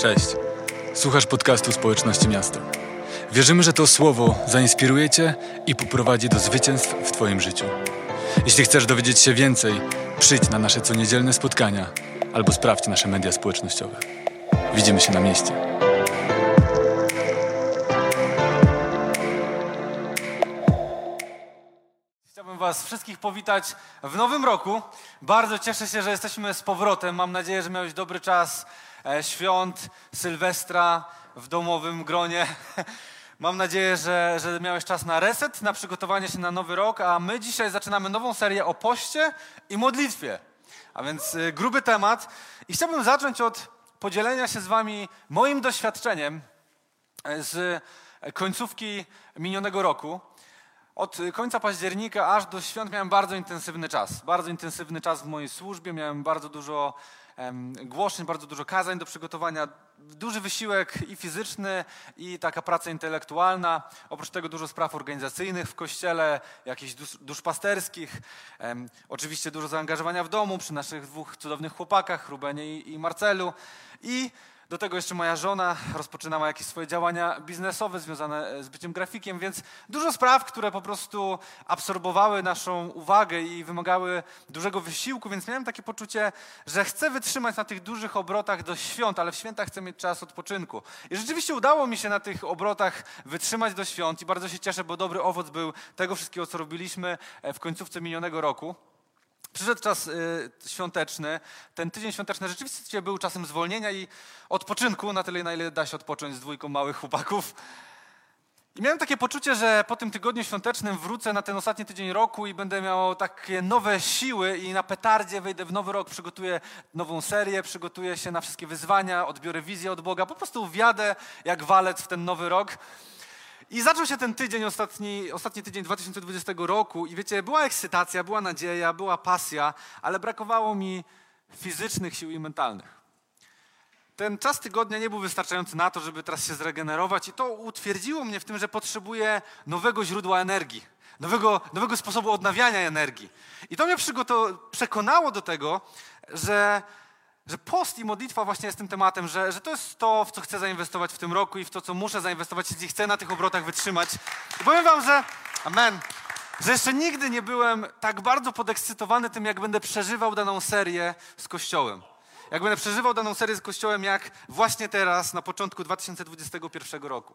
Cześć. Słuchasz podcastu Społeczności Miasta. Wierzymy, że to słowo zainspiruje Cię i poprowadzi do zwycięstw w Twoim życiu. Jeśli chcesz dowiedzieć się więcej, przyjdź na nasze coniedzielne spotkania albo sprawdź nasze media społecznościowe. Widzimy się na mieście. Was wszystkich powitać w nowym roku. Bardzo cieszę się, że jesteśmy z powrotem. Mam nadzieję, że miałeś dobry czas świąt, Sylwestra w domowym gronie. Mam nadzieję, że, że miałeś czas na reset, na przygotowanie się na nowy rok, a my dzisiaj zaczynamy nową serię o poście i modlitwie. A więc y, gruby temat. I chciałbym zacząć od podzielenia się z Wami moim doświadczeniem e, z końcówki minionego roku. Od końca października aż do świąt miałem bardzo intensywny czas. Bardzo intensywny czas w mojej służbie. Miałem bardzo dużo głoszeń, bardzo dużo kazań do przygotowania. Duży wysiłek i fizyczny, i taka praca intelektualna. Oprócz tego dużo spraw organizacyjnych w kościele, jakichś dusz, duszpasterskich. Oczywiście dużo zaangażowania w domu przy naszych dwóch cudownych chłopakach, Rubenie i, i Marcelu. I do tego jeszcze moja żona rozpoczynała jakieś swoje działania biznesowe związane e, z byciem grafikiem, więc dużo spraw, które po prostu absorbowały naszą uwagę i wymagały dużego wysiłku, więc miałem takie poczucie, że chcę wytrzymać na tych dużych obrotach do świąt, ale w świętach chcę mieć czas odpoczynku. I rzeczywiście udało mi się na tych obrotach wytrzymać do świąt i bardzo się cieszę, bo dobry owoc był tego wszystkiego, co robiliśmy e, w końcówce minionego roku. Przyszedł czas y, świąteczny. Ten tydzień świąteczny rzeczywiście był czasem zwolnienia i odpoczynku, na tyle, na ile da się odpocząć z dwójką małych chłopaków. I miałem takie poczucie, że po tym tygodniu świątecznym wrócę na ten ostatni tydzień roku i będę miał takie nowe siły i na petardzie wejdę w nowy rok, przygotuję nową serię, przygotuję się na wszystkie wyzwania, odbiorę wizję od Boga, po prostu wjadę jak walec w ten nowy rok. I zaczął się ten tydzień, ostatni, ostatni tydzień 2020 roku i wiecie, była ekscytacja, była nadzieja, była pasja, ale brakowało mi fizycznych sił i mentalnych. Ten czas tygodnia nie był wystarczający na to, żeby teraz się zregenerować i to utwierdziło mnie w tym, że potrzebuję nowego źródła energii, nowego, nowego sposobu odnawiania energii. I to mnie przekonało do tego, że że post i modlitwa właśnie jest tym tematem, że, że to jest to, w co chcę zainwestować w tym roku i w to, co muszę zainwestować, jeśli chcę na tych obrotach wytrzymać. I powiem wam, że amen, że jeszcze nigdy nie byłem tak bardzo podekscytowany tym, jak będę przeżywał daną serię z Kościołem. Jak będę przeżywał daną serię z Kościołem, jak właśnie teraz, na początku 2021 roku.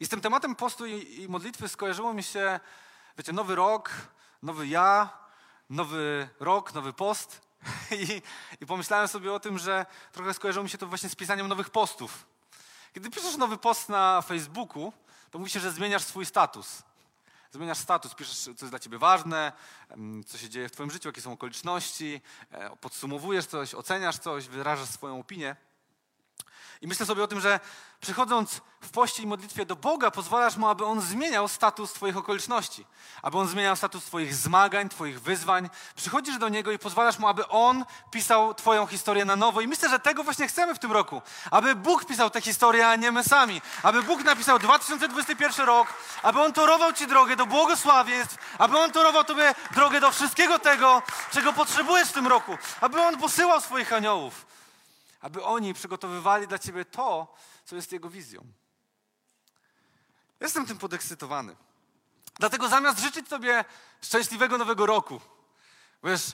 I z tym tematem postu i, i modlitwy skojarzyło mi się, wiecie, nowy rok, nowy ja, nowy rok, nowy post. I, I, pomyślałem sobie o tym, że trochę skojarzyło mi się to właśnie z pisaniem nowych postów. Kiedy piszesz nowy post na Facebooku, to mówi się, że zmieniasz swój status. Zmieniasz status, piszesz, co jest dla ciebie ważne, co się dzieje w twoim życiu, jakie są okoliczności, e, podsumowujesz coś, oceniasz coś, wyrażasz swoją opinię. I myślę sobie o tym, że przychodząc w poście i modlitwie do Boga, pozwalasz Mu, aby On zmieniał status Twoich okoliczności, aby On zmieniał status Twoich zmagań, Twoich wyzwań. Przychodzisz do Niego i pozwalasz Mu, aby On pisał Twoją historię na nowo. I myślę, że tego właśnie chcemy w tym roku. Aby Bóg pisał tę historię, a nie my sami. Aby Bóg napisał 2021 rok, aby On torował Ci drogę do błogosławieństw, aby On torował Tobie drogę do wszystkiego tego, czego potrzebujesz w tym roku. Aby On posyłał swoich aniołów aby oni przygotowywali dla ciebie to, co jest jego wizją. Jestem tym podekscytowany. Dlatego zamiast życzyć Tobie szczęśliwego nowego roku, wiesz,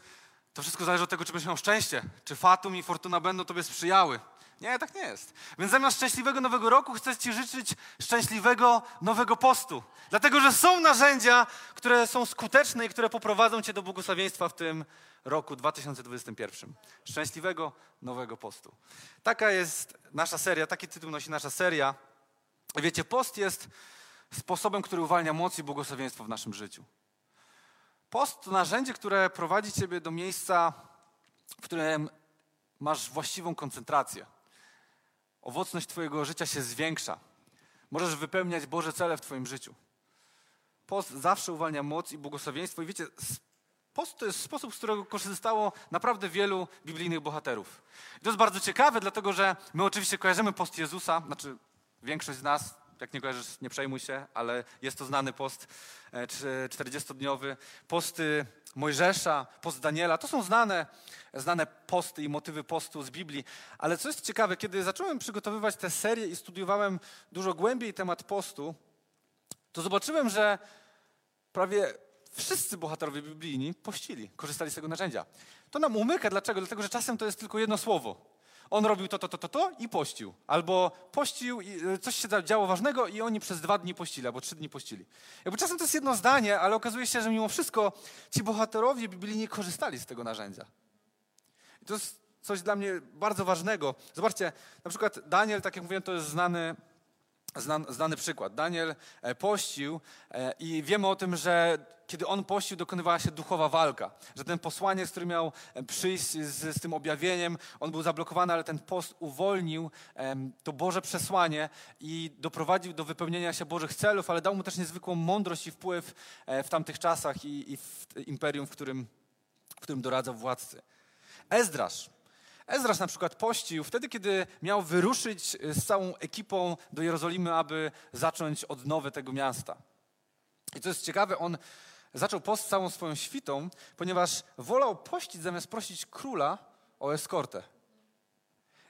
to wszystko zależy od tego, czy będziesz miał szczęście, czy fatum i fortuna będą Tobie sprzyjały. Nie, tak nie jest. Więc zamiast szczęśliwego nowego roku chcę Ci życzyć szczęśliwego nowego postu. Dlatego, że są narzędzia, które są skuteczne i które poprowadzą Cię do błogosławieństwa w tym roku 2021. Szczęśliwego nowego postu. Taka jest nasza seria, taki tytuł nosi nasza seria. Wiecie, post jest sposobem, który uwalnia moc i błogosławieństwo w naszym życiu. Post to narzędzie, które prowadzi Ciebie do miejsca, w którym masz właściwą koncentrację. Owocność Twojego życia się zwiększa. Możesz wypełniać Boże cele w Twoim życiu. Post zawsze uwalnia moc i błogosławieństwo. I wiecie, Post to jest sposób, z którego korzystało naprawdę wielu biblijnych bohaterów. I to jest bardzo ciekawe, dlatego że my oczywiście kojarzymy post Jezusa, znaczy większość z nas, jak nie kojarzysz, nie przejmuj się, ale jest to znany post 40-dniowy. E, Posty Mojżesza, post Daniela. To są znane, znane posty i motywy postu z Biblii. Ale co jest ciekawe, kiedy zacząłem przygotowywać tę serię i studiowałem dużo głębiej temat postu, to zobaczyłem, że prawie wszyscy bohaterowie biblijni pościli, korzystali z tego narzędzia. To nam umyka. Dlaczego? Dlatego, że czasem to jest tylko jedno słowo. On robił to, to, to, to, to i pościł. Albo pościł, e, coś się działo ważnego i oni przez dwa dni pościli, albo trzy dni pościli. Jakby czasem to jest jedno zdanie, ale okazuje się, że mimo wszystko ci bohaterowie biblijni korzystali z tego narzędzia. I to jest coś dla mnie bardzo ważnego. Zobaczcie, na przykład Daniel, tak jak mówiłem, to jest znany znany przykład. Daniel e, pościł e, i wiemy o tym, że kiedy on pościł, dokonywała się duchowa walka. Że ten posłaniec, który miał e, przyjść z, z tym objawieniem, on był zablokowany, ale ten post uwolnił to Boże przesłanie i doprowadził do wypełnienia się Bożych celów, ale dał mu też niezwykłą mądrość i wpływ w tamtych czasach i, i w imperium, w którym, w którym doradzał władcy. Ezdrasz Ezrasz na przykład pościł wtedy, kiedy miał wyruszyć y, z całą ekipą do Jerozolimy, aby zacząć odnowę tego miasta. I co jest ciekawe, on zaczął post całą swoją świtą, ponieważ wolał pościć zamiast prosić króla o eskortę.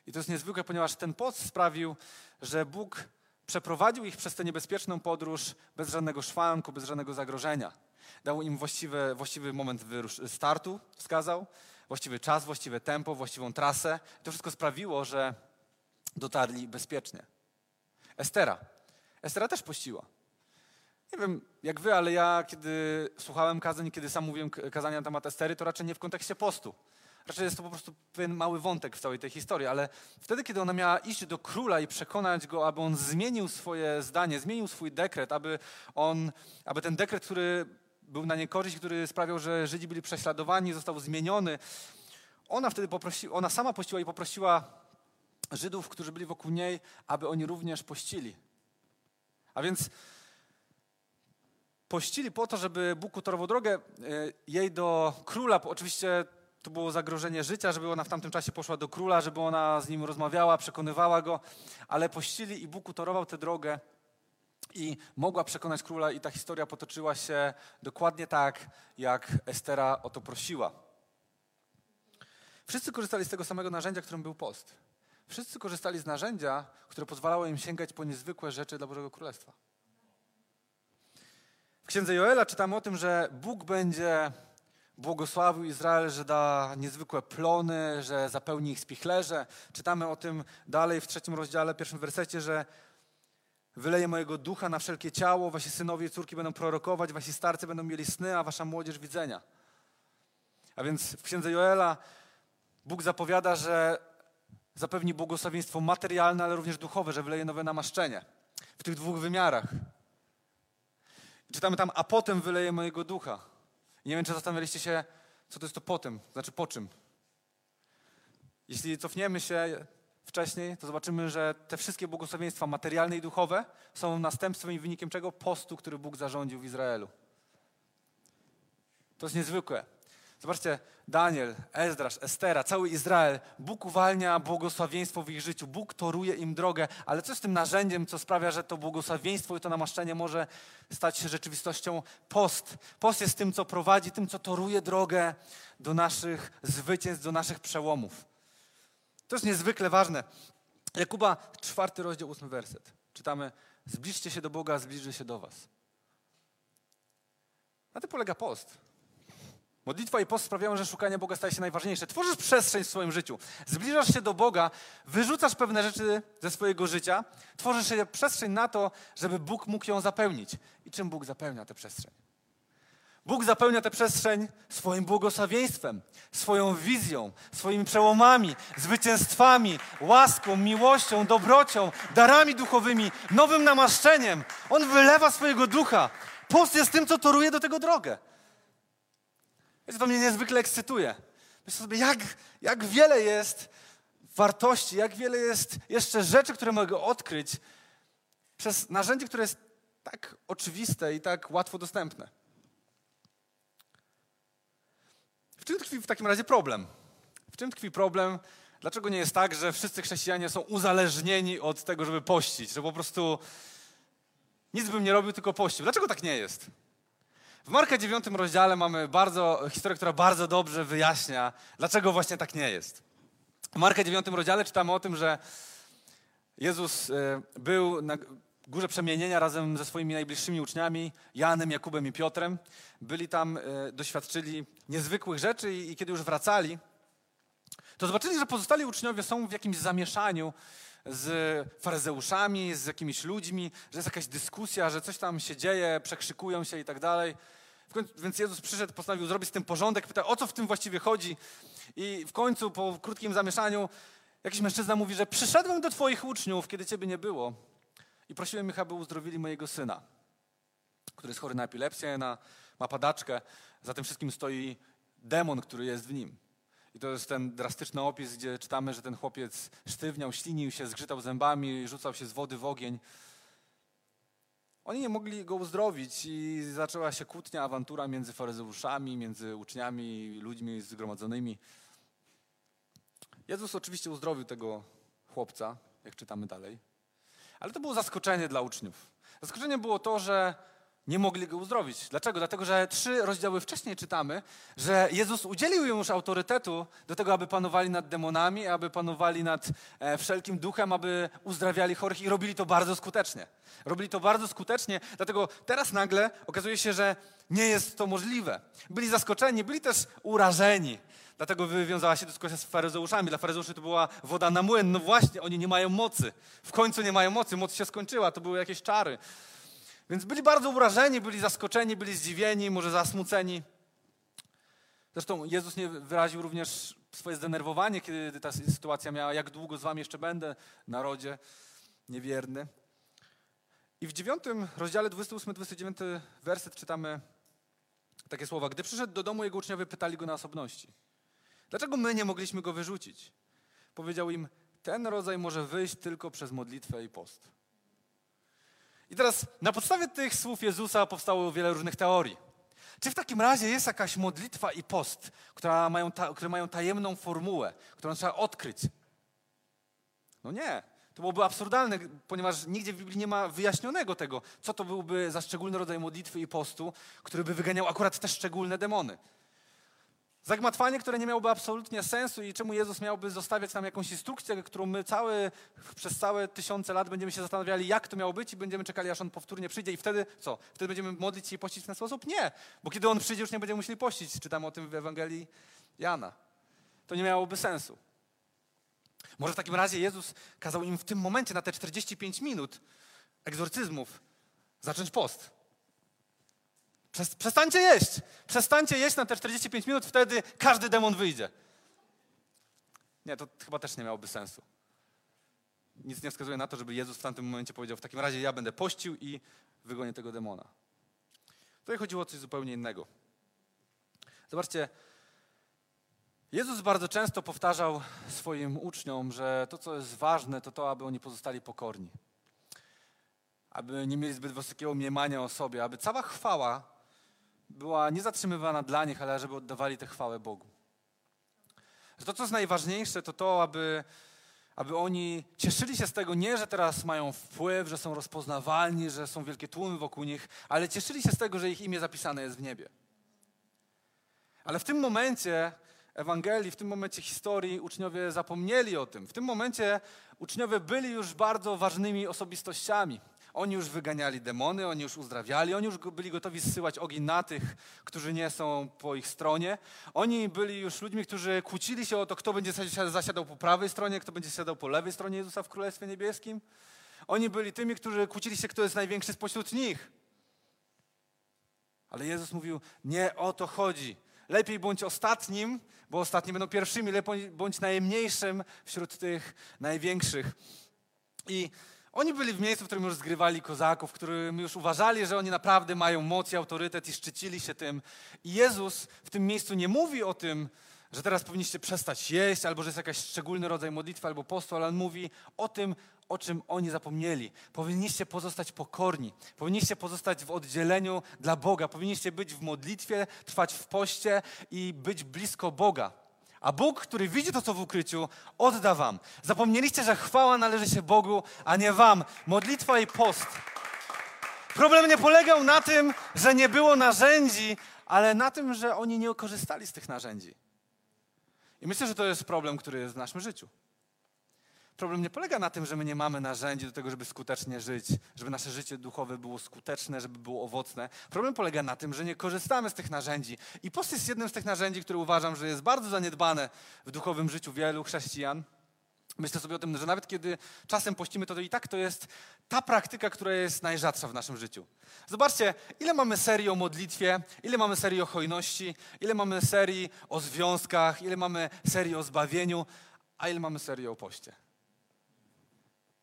I to jest niezwykłe, ponieważ ten post sprawił, że Bóg przeprowadził ich przez tę niebezpieczną podróż bez żadnego szwanku, bez żadnego zagrożenia. Dał im właściwy, właściwy moment startu, wskazał, właściwy czas, właściwe tempo, właściwą trasę. To wszystko sprawiło, że dotarli bezpiecznie. Estera. Estera też pościła. Nie wiem jak wy, ale ja kiedy słuchałem kazań, kiedy sam mówiłem kazania na temat Estery, to raczej nie w kontekście postu. Raczej jest to po prostu pewien mały wątek w całej tej historii, ale wtedy, kiedy ona miała iść do króla i przekonać go, aby on zmienił swoje zdanie, zmienił swój dekret, aby, on, aby ten dekret, który był na niekorzyść, który sprawiał, że Żydzi byli prześladowani, został zmieniony. Ona wtedy poprosiła, ona sama pościła i poprosiła Żydów, którzy byli wokół niej, aby oni również pościli. A więc pościli po to, żeby Bóg utorował drogę e, jej do króla. Oczywiście to było zagrożenie życia, żeby ona w tamtym czasie poszła do króla, żeby ona z nim rozmawiała, przekonywała go, ale pościli i Bóg utorował tę drogę i mogła przekonać króla i ta historia potoczyła się dokładnie tak, jak Estera o to prosiła. Wszyscy korzystali z tego samego narzędzia, którym był post. Wszyscy korzystali z narzędzia, które pozwalało im sięgać po niezwykłe rzeczy dla Bożego Królestwa. W księdze Joela czytamy o tym, że Bóg będzie błogosławił Izrael, że da niezwykłe plony, że zapełni ich spichlerze. Czytamy o tym dalej w trzecim rozdziale, pierwszym wersecie, że Wyleję mojego ducha na wszelkie ciało, wasi synowie i córki będą prorokować, wasi starcy będą mieli sny, a wasza młodzież widzenia. A więc w księdze Joela Bóg zapowiada, że zapewni błogosławieństwo materialne, ale również duchowe, że wyleje nowe namaszczenie w tych dwóch wymiarach. Czytamy tam, a potem wyleję mojego ducha. I nie wiem, czy zastanawialiście się, co to jest to potem, znaczy po czym. Jeśli cofniemy się wcześniej, to zobaczymy, że te wszystkie błogosławieństwa materialne i duchowe są następstwem i wynikiem czego? Postu, który Bóg zarządził w Izraelu. To jest niezwykłe. Zobaczcie, Daniel, Ezdrasz, Estera, cały Izrael. Bóg uwalnia błogosławieństwo w ich życiu. Bóg toruje im drogę. Ale co z tym narzędziem, co sprawia, że to błogosławieństwo i to namaszczenie może stać się rzeczywistością? Post. Post jest tym, co prowadzi, tym, co toruje drogę do naszych zwycięstw, do naszych przełomów. To jest niezwykle ważne. Jakuba, czwarty rozdział, ósmy werset. Czytamy, zbliżcie się do Boga, zbliży się do was. Na tym polega post. Modlitwa i post sprawiają, że szukanie Boga staje się najważniejsze. Tworzysz przestrzeń w swoim życiu. Zbliżasz się do Boga, wyrzucasz pewne rzeczy ze swojego życia, tworzysz się przestrzeń na to, żeby Bóg mógł ją zapełnić. I czym Bóg zapełnia tę przestrzeń? Bóg zapełnia tę przestrzeń swoim błogosławieństwem, swoją wizją, swoimi przełomami, zwycięstwami, łaską, miłością, dobrocią, darami duchowymi, nowym namaszczeniem. On wylewa swojego ducha. Post jest tym, co toruje do tego drogę. Wiecie, to mnie niezwykle ekscytuje. Myślę sobie, jak, jak wiele jest wartości, jak wiele jest jeszcze rzeczy, które mogę odkryć przez narzędzie, które jest tak oczywiste i tak łatwo dostępne. W czym tkwi w takim razie problem? W czym tkwi problem? Dlaczego nie jest tak, że wszyscy chrześcijanie są uzależnieni od tego, żeby pościć? Że po prostu nic bym nie robił, tylko pościł. Dlaczego tak nie jest? W Marka 9 rozdziale mamy bardzo, historię, która bardzo dobrze wyjaśnia, dlaczego właśnie tak nie jest. W Marka 9 rozdziale czytamy o tym, że Jezus e, był na górze przemienienia razem ze swoimi najbliższymi uczniami, Janem, Jakubem i Piotrem. Byli tam, e, doświadczyli niezwykłych rzeczy i kiedy już wracali, to zobaczyli, że pozostali uczniowie są w jakimś zamieszaniu z faryzeuszami, z jakimiś ludźmi, że jest jakaś dyskusja, że coś tam się dzieje, przekrzykują się i tak dalej. Więc Jezus przyszedł, postanowił zrobić z tym porządek, pyta, o co w tym właściwie chodzi. I w końcu, po krótkim zamieszaniu, jakiś mężczyzna mówi, że przyszedłem do twoich uczniów, kiedy ciebie nie było i prosiłem ich, aby uzdrowili mojego syna, który jest chory na epilepsję, na, ma padaczkę. Za tym wszystkim stoi demon, który jest w nim. I to jest ten drastyczny opis, gdzie czytamy, że ten chłopiec sztywniał, ślinił się, zgrzytał zębami, rzucał się z wody w ogień. Oni nie mogli go uzdrowić i zaczęła się kłótnia, awantura między faryzeuszami, między uczniami, ludźmi zgromadzonymi. Jezus oczywiście uzdrowił tego chłopca, jak czytamy dalej. Ale to było zaskoczenie dla uczniów. Zaskoczenie było to, że nie mogli go uzdrowić. Dlaczego? Dlatego, że trzy rozdziały wcześniej czytamy, że Jezus udzielił im już autorytetu do tego, aby panowali nad demonami, aby panowali nad e, wszelkim duchem, aby uzdrawiali chorych i robili to bardzo skutecznie. Robili to bardzo skutecznie, dlatego teraz nagle okazuje się, że nie jest to możliwe. Byli zaskoczeni, byli też urażeni. Dlatego wywiązała się dyskusja z faryzeuszami. Dla faryzeuszy to była woda na młyn. No właśnie, oni nie mają mocy. W końcu nie mają mocy, moc się skończyła, to były jakieś czary. Więc byli bardzo urażeni, byli zaskoczeni, byli zdziwieni, może zasmuceni. Zresztą Jezus nie wyraził również swoje zdenerwowanie, kiedy ta sytuacja miała, jak długo z wami jeszcze będę, narodzie niewierny. I w dziewiątym rozdziale 28-29 werset czytamy takie słowa. Gdy przyszedł do domu, jego uczniowie pytali go na osobności. Dlaczego my nie mogliśmy go wyrzucić? Powiedział im, ten rodzaj może wyjść tylko przez modlitwę i post. I teraz na podstawie tych słów Jezusa powstało wiele różnych teorii. Czy w takim razie jest jakaś modlitwa i post, która mają ta, które mają tajemną formułę, którą trzeba odkryć? No nie. To byłoby absurdalne, ponieważ nigdzie w Biblii nie ma wyjaśnionego tego, co to byłby za szczególny rodzaj modlitwy i postu, który by wyganiał akurat te szczególne demony. Zagmatwanie, które nie miałoby absolutnie sensu i czemu Jezus miałby zostawiać nam jakąś instrukcję, którą my cały, przez całe tysiące lat będziemy się zastanawiali, jak to miało być i będziemy czekali, aż On powtórnie przyjdzie i wtedy co? Wtedy będziemy modlić się i pościć w ten sposób? Nie, bo kiedy On przyjdzie, już nie będziemy musieli pościć. Czytamy o tym w Ewangelii Jana. To nie miałoby sensu. Może w takim razie Jezus kazał im w tym momencie, na te 45 minut egzorcyzmów, zacząć post. Przestańcie jeść. Przestańcie jeść na te 45 minut, wtedy każdy demon wyjdzie. Nie, to chyba też nie miałoby sensu. Nic nie wskazuje na to, żeby Jezus w tamtym momencie powiedział, w takim razie ja będę pościł i wygonię tego demona. Tutaj chodziło o coś zupełnie innego. Zobaczcie, Jezus bardzo często powtarzał swoim uczniom, że to, co jest ważne, to to, aby oni pozostali pokorni. Aby nie mieli zbyt wysokiego mniemania o sobie, aby cała chwała była niezatrzymywana dla nich, ale żeby oddawali tę chwałę Bogu. Że to, co jest najważniejsze, to to, aby, aby oni cieszyli się z tego nie, że teraz mają wpływ, że są rozpoznawalni, że są wielkie tłumy wokół nich, ale cieszyli się z tego, że ich imię zapisane jest w niebie. Ale w tym momencie Ewangelii, w tym momencie historii uczniowie zapomnieli o tym. W tym momencie uczniowie byli już bardzo ważnymi osobistościami. Oni już wyganiali demony, oni już uzdrawiali, oni już byli gotowi zsyłać ogień na tych, którzy nie są po ich stronie. Oni byli już ludźmi, którzy kłócili się o to, kto będzie zasiadał po prawej stronie, kto będzie zasiadał po lewej stronie Jezusa w Królestwie Niebieskim. Oni byli tymi, którzy kłócili się, kto jest największy spośród nich. Ale Jezus mówił, nie o to chodzi. Lepiej bądź ostatnim, bo ostatni będą pierwszymi, lepiej bądź najmniejszym wśród tych największych. I oni byli w miejscu, w którym już zgrywali kozaków, w którym już uważali, że oni naprawdę mają moc i autorytet i szczycili się tym. I Jezus w tym miejscu nie mówi o tym, że teraz powinniście przestać jeść, albo że jest jakiś szczególny rodzaj modlitwy albo postu, ale on mówi o tym, o czym oni zapomnieli. Powinniście pozostać pokorni, powinniście pozostać w oddzieleniu dla Boga, powinniście być w modlitwie, trwać w poście i być blisko Boga. A Bóg, który widzi to, co w ukryciu, odda wam. Zapomnieliście, że chwała należy się Bogu, a nie wam. Modlitwa i post. Problem nie polegał na tym, że nie było narzędzi, ale na tym, że oni nie korzystali z tych narzędzi. I myślę, że to jest problem, który jest w naszym życiu. Problem nie polega na tym, że my nie mamy narzędzi do tego, żeby skutecznie żyć, żeby nasze życie duchowe było skuteczne, żeby było owocne. Problem polega na tym, że nie korzystamy z tych narzędzi. I post jest jednym z tych narzędzi, które uważam, że jest bardzo zaniedbane w duchowym życiu wielu chrześcijan. Myślę sobie o tym, że nawet kiedy czasem pościmy, to, to i tak to jest ta praktyka, która jest najrzadsza w naszym życiu. Zobaczcie, ile mamy serii o modlitwie, ile mamy serii o hojności, ile mamy serii o związkach, ile mamy serii o zbawieniu, a ile mamy serii o poście.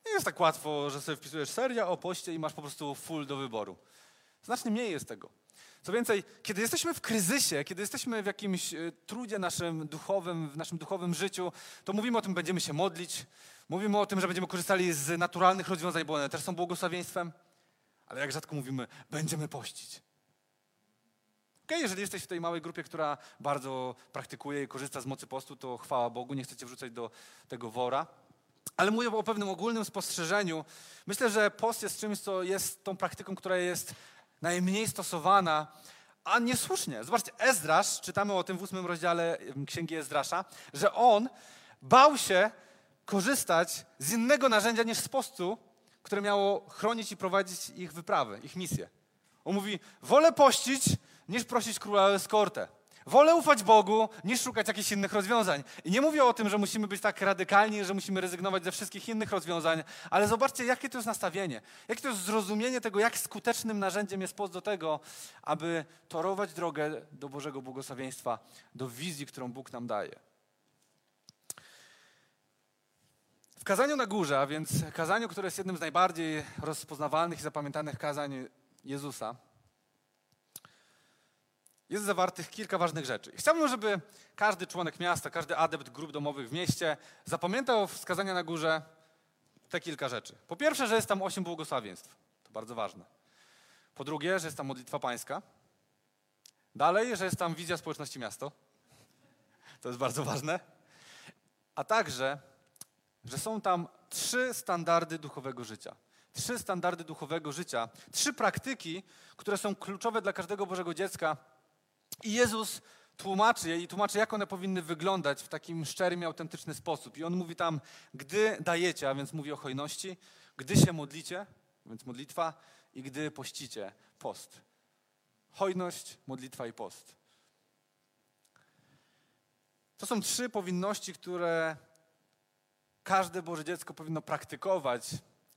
Nie jest tak łatwo, że sobie wpisujesz seria o poście i masz po prostu full do wyboru. Znacznie mniej jest tego. Co więcej, kiedy jesteśmy w kryzysie, kiedy jesteśmy w jakimś e, trudzie naszym duchowym, w naszym duchowym życiu, to mówimy o tym, będziemy się modlić, mówimy o tym, że będziemy korzystali z naturalnych rozwiązań, bo one też są błogosławieństwem, ale jak rzadko mówimy, będziemy pościć. Ok, jeżeli jesteś w tej małej grupie, która bardzo praktykuje i korzysta z mocy postu, to chwała Bogu, nie chcecie wrzucać do tego wora. Ale mówię o pewnym ogólnym spostrzeżeniu. Myślę, że post jest czymś, co jest tą praktyką, która jest najmniej stosowana, a niesłusznie. Zobaczcie, Ezdrasz, czytamy o tym w ósmym rozdziale Księgi Ezdrasza, że on bał się korzystać z innego narzędzia niż z postu, które miało chronić i prowadzić ich wyprawy, ich misje. On mówi, wolę pościć, niż prosić króla o eskortę. Wolę ufać Bogu, niż szukać jakichś innych rozwiązań. I nie mówię o tym, że musimy być tak radykalni, że musimy rezygnować ze wszystkich innych rozwiązań, ale zobaczcie, jakie to jest nastawienie, jakie to jest zrozumienie tego, jak skutecznym narzędziem jest post do tego, aby torować drogę do Bożego błogosławieństwa, do wizji, którą Bóg nam daje. W kazaniu na górze, a więc kazaniu, które jest jednym z najbardziej rozpoznawalnych i zapamiętanych kazań Jezusa, jest zawartych kilka ważnych rzeczy. Chciałbym, żeby każdy członek miasta, każdy adept grup domowych w mieście zapamiętał wskazania na górze te kilka rzeczy. Po pierwsze, że jest tam osiem błogosławieństw. To bardzo ważne. Po drugie, że jest tam modlitwa pańska. Dalej, że jest tam wizja społeczności miasto. To jest bardzo ważne. A także, że są tam trzy standardy duchowego życia. Trzy standardy duchowego życia, trzy praktyki, które są kluczowe dla każdego Bożego dziecka, i Jezus tłumaczy je i tłumaczy, jak one powinny wyglądać w takim szczerym i autentyczny sposób. I on mówi tam, gdy dajecie, a więc mówi o hojności, gdy się modlicie, więc modlitwa, i gdy pościcie, post. Hojność, modlitwa i post. To są trzy powinności, które każde Boże dziecko powinno praktykować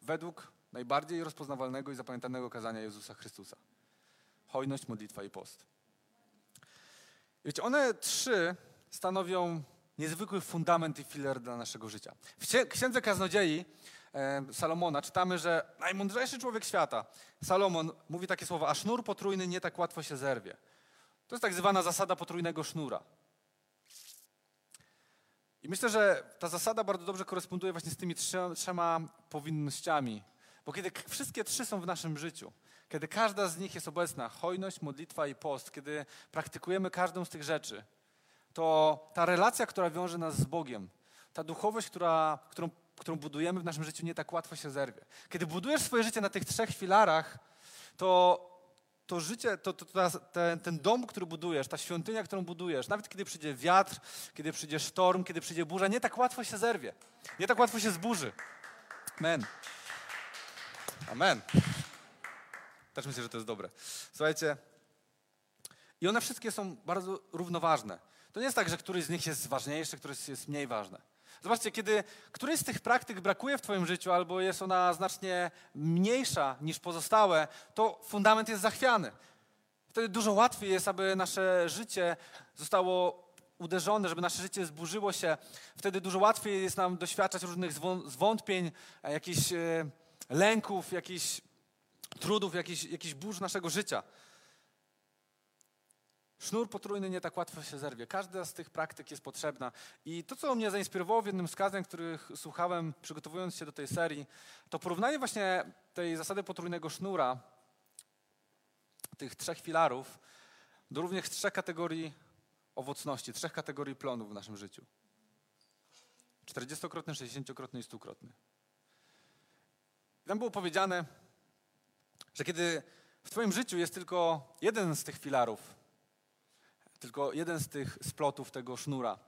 według najbardziej rozpoznawalnego i zapamiętanego kazania Jezusa Chrystusa. Hojność, modlitwa i post. Wiecie, one trzy stanowią niezwykły fundament i filar dla naszego życia. W Księdze Kaznodziei e, Salomona czytamy, że najmądrzejszy człowiek świata, Salomon, mówi takie słowa, a sznur potrójny nie tak łatwo się zerwie. To jest tak zwana zasada potrójnego sznura. I myślę, że ta zasada bardzo dobrze koresponduje właśnie z tymi trzema powinnościami. Bo kiedy wszystkie trzy są w naszym życiu, kiedy każda z nich jest obecna, hojność, modlitwa i post, kiedy praktykujemy każdą z tych rzeczy, to ta relacja, która wiąże nas z Bogiem, ta duchowość, która, którą, którą budujemy w naszym życiu, nie tak łatwo się zerwie. Kiedy budujesz swoje życie na tych trzech filarach, to to życie, to, to, to ten, ten, dom, który budujesz, ta świątynia, którą budujesz, nawet kiedy przyjdzie wiatr, kiedy przyjdzie sztorm, kiedy przyjdzie burza, nie tak łatwo się zerwie. Nie tak łatwo się zburzy. Amen. Amen. Też myślę, że to jest dobre. Słuchajcie, i one wszystkie są bardzo równoważne. To nie jest tak, że któryś z nich jest ważniejszy, któryś jest mniej ważny. Zobaczcie, kiedy któryś z tych praktyk brakuje w Twoim życiu, albo jest ona znacznie mniejsza niż pozostałe, to fundament jest zachwiany. Wtedy dużo łatwiej jest, aby nasze życie zostało uderzone, żeby nasze życie zburzyło się. Wtedy dużo łatwiej jest nam doświadczać różnych zwątpień, jakichś e, lęków, jakichś trudów, jakichś, jakichś burz naszego życia. Sznur potrójny nie tak łatwo się zerwie. Każda z tych praktyk jest potrzebna. I to, co mnie zainspirowało w jednym z kazań, których słuchałem, przygotowując się do tej serii, to porównanie właśnie tej zasady potrójnego sznura, tych trzech filarów, do również trzech kategorii owocności, trzech kategorii plonów w naszym życiu. 40-krotny, 60-krotny i 100-krotny. Tam było powiedziane, że kiedy w Twoim życiu jest tylko jeden z tych filarów, tylko jeden z tych splotów tego sznura,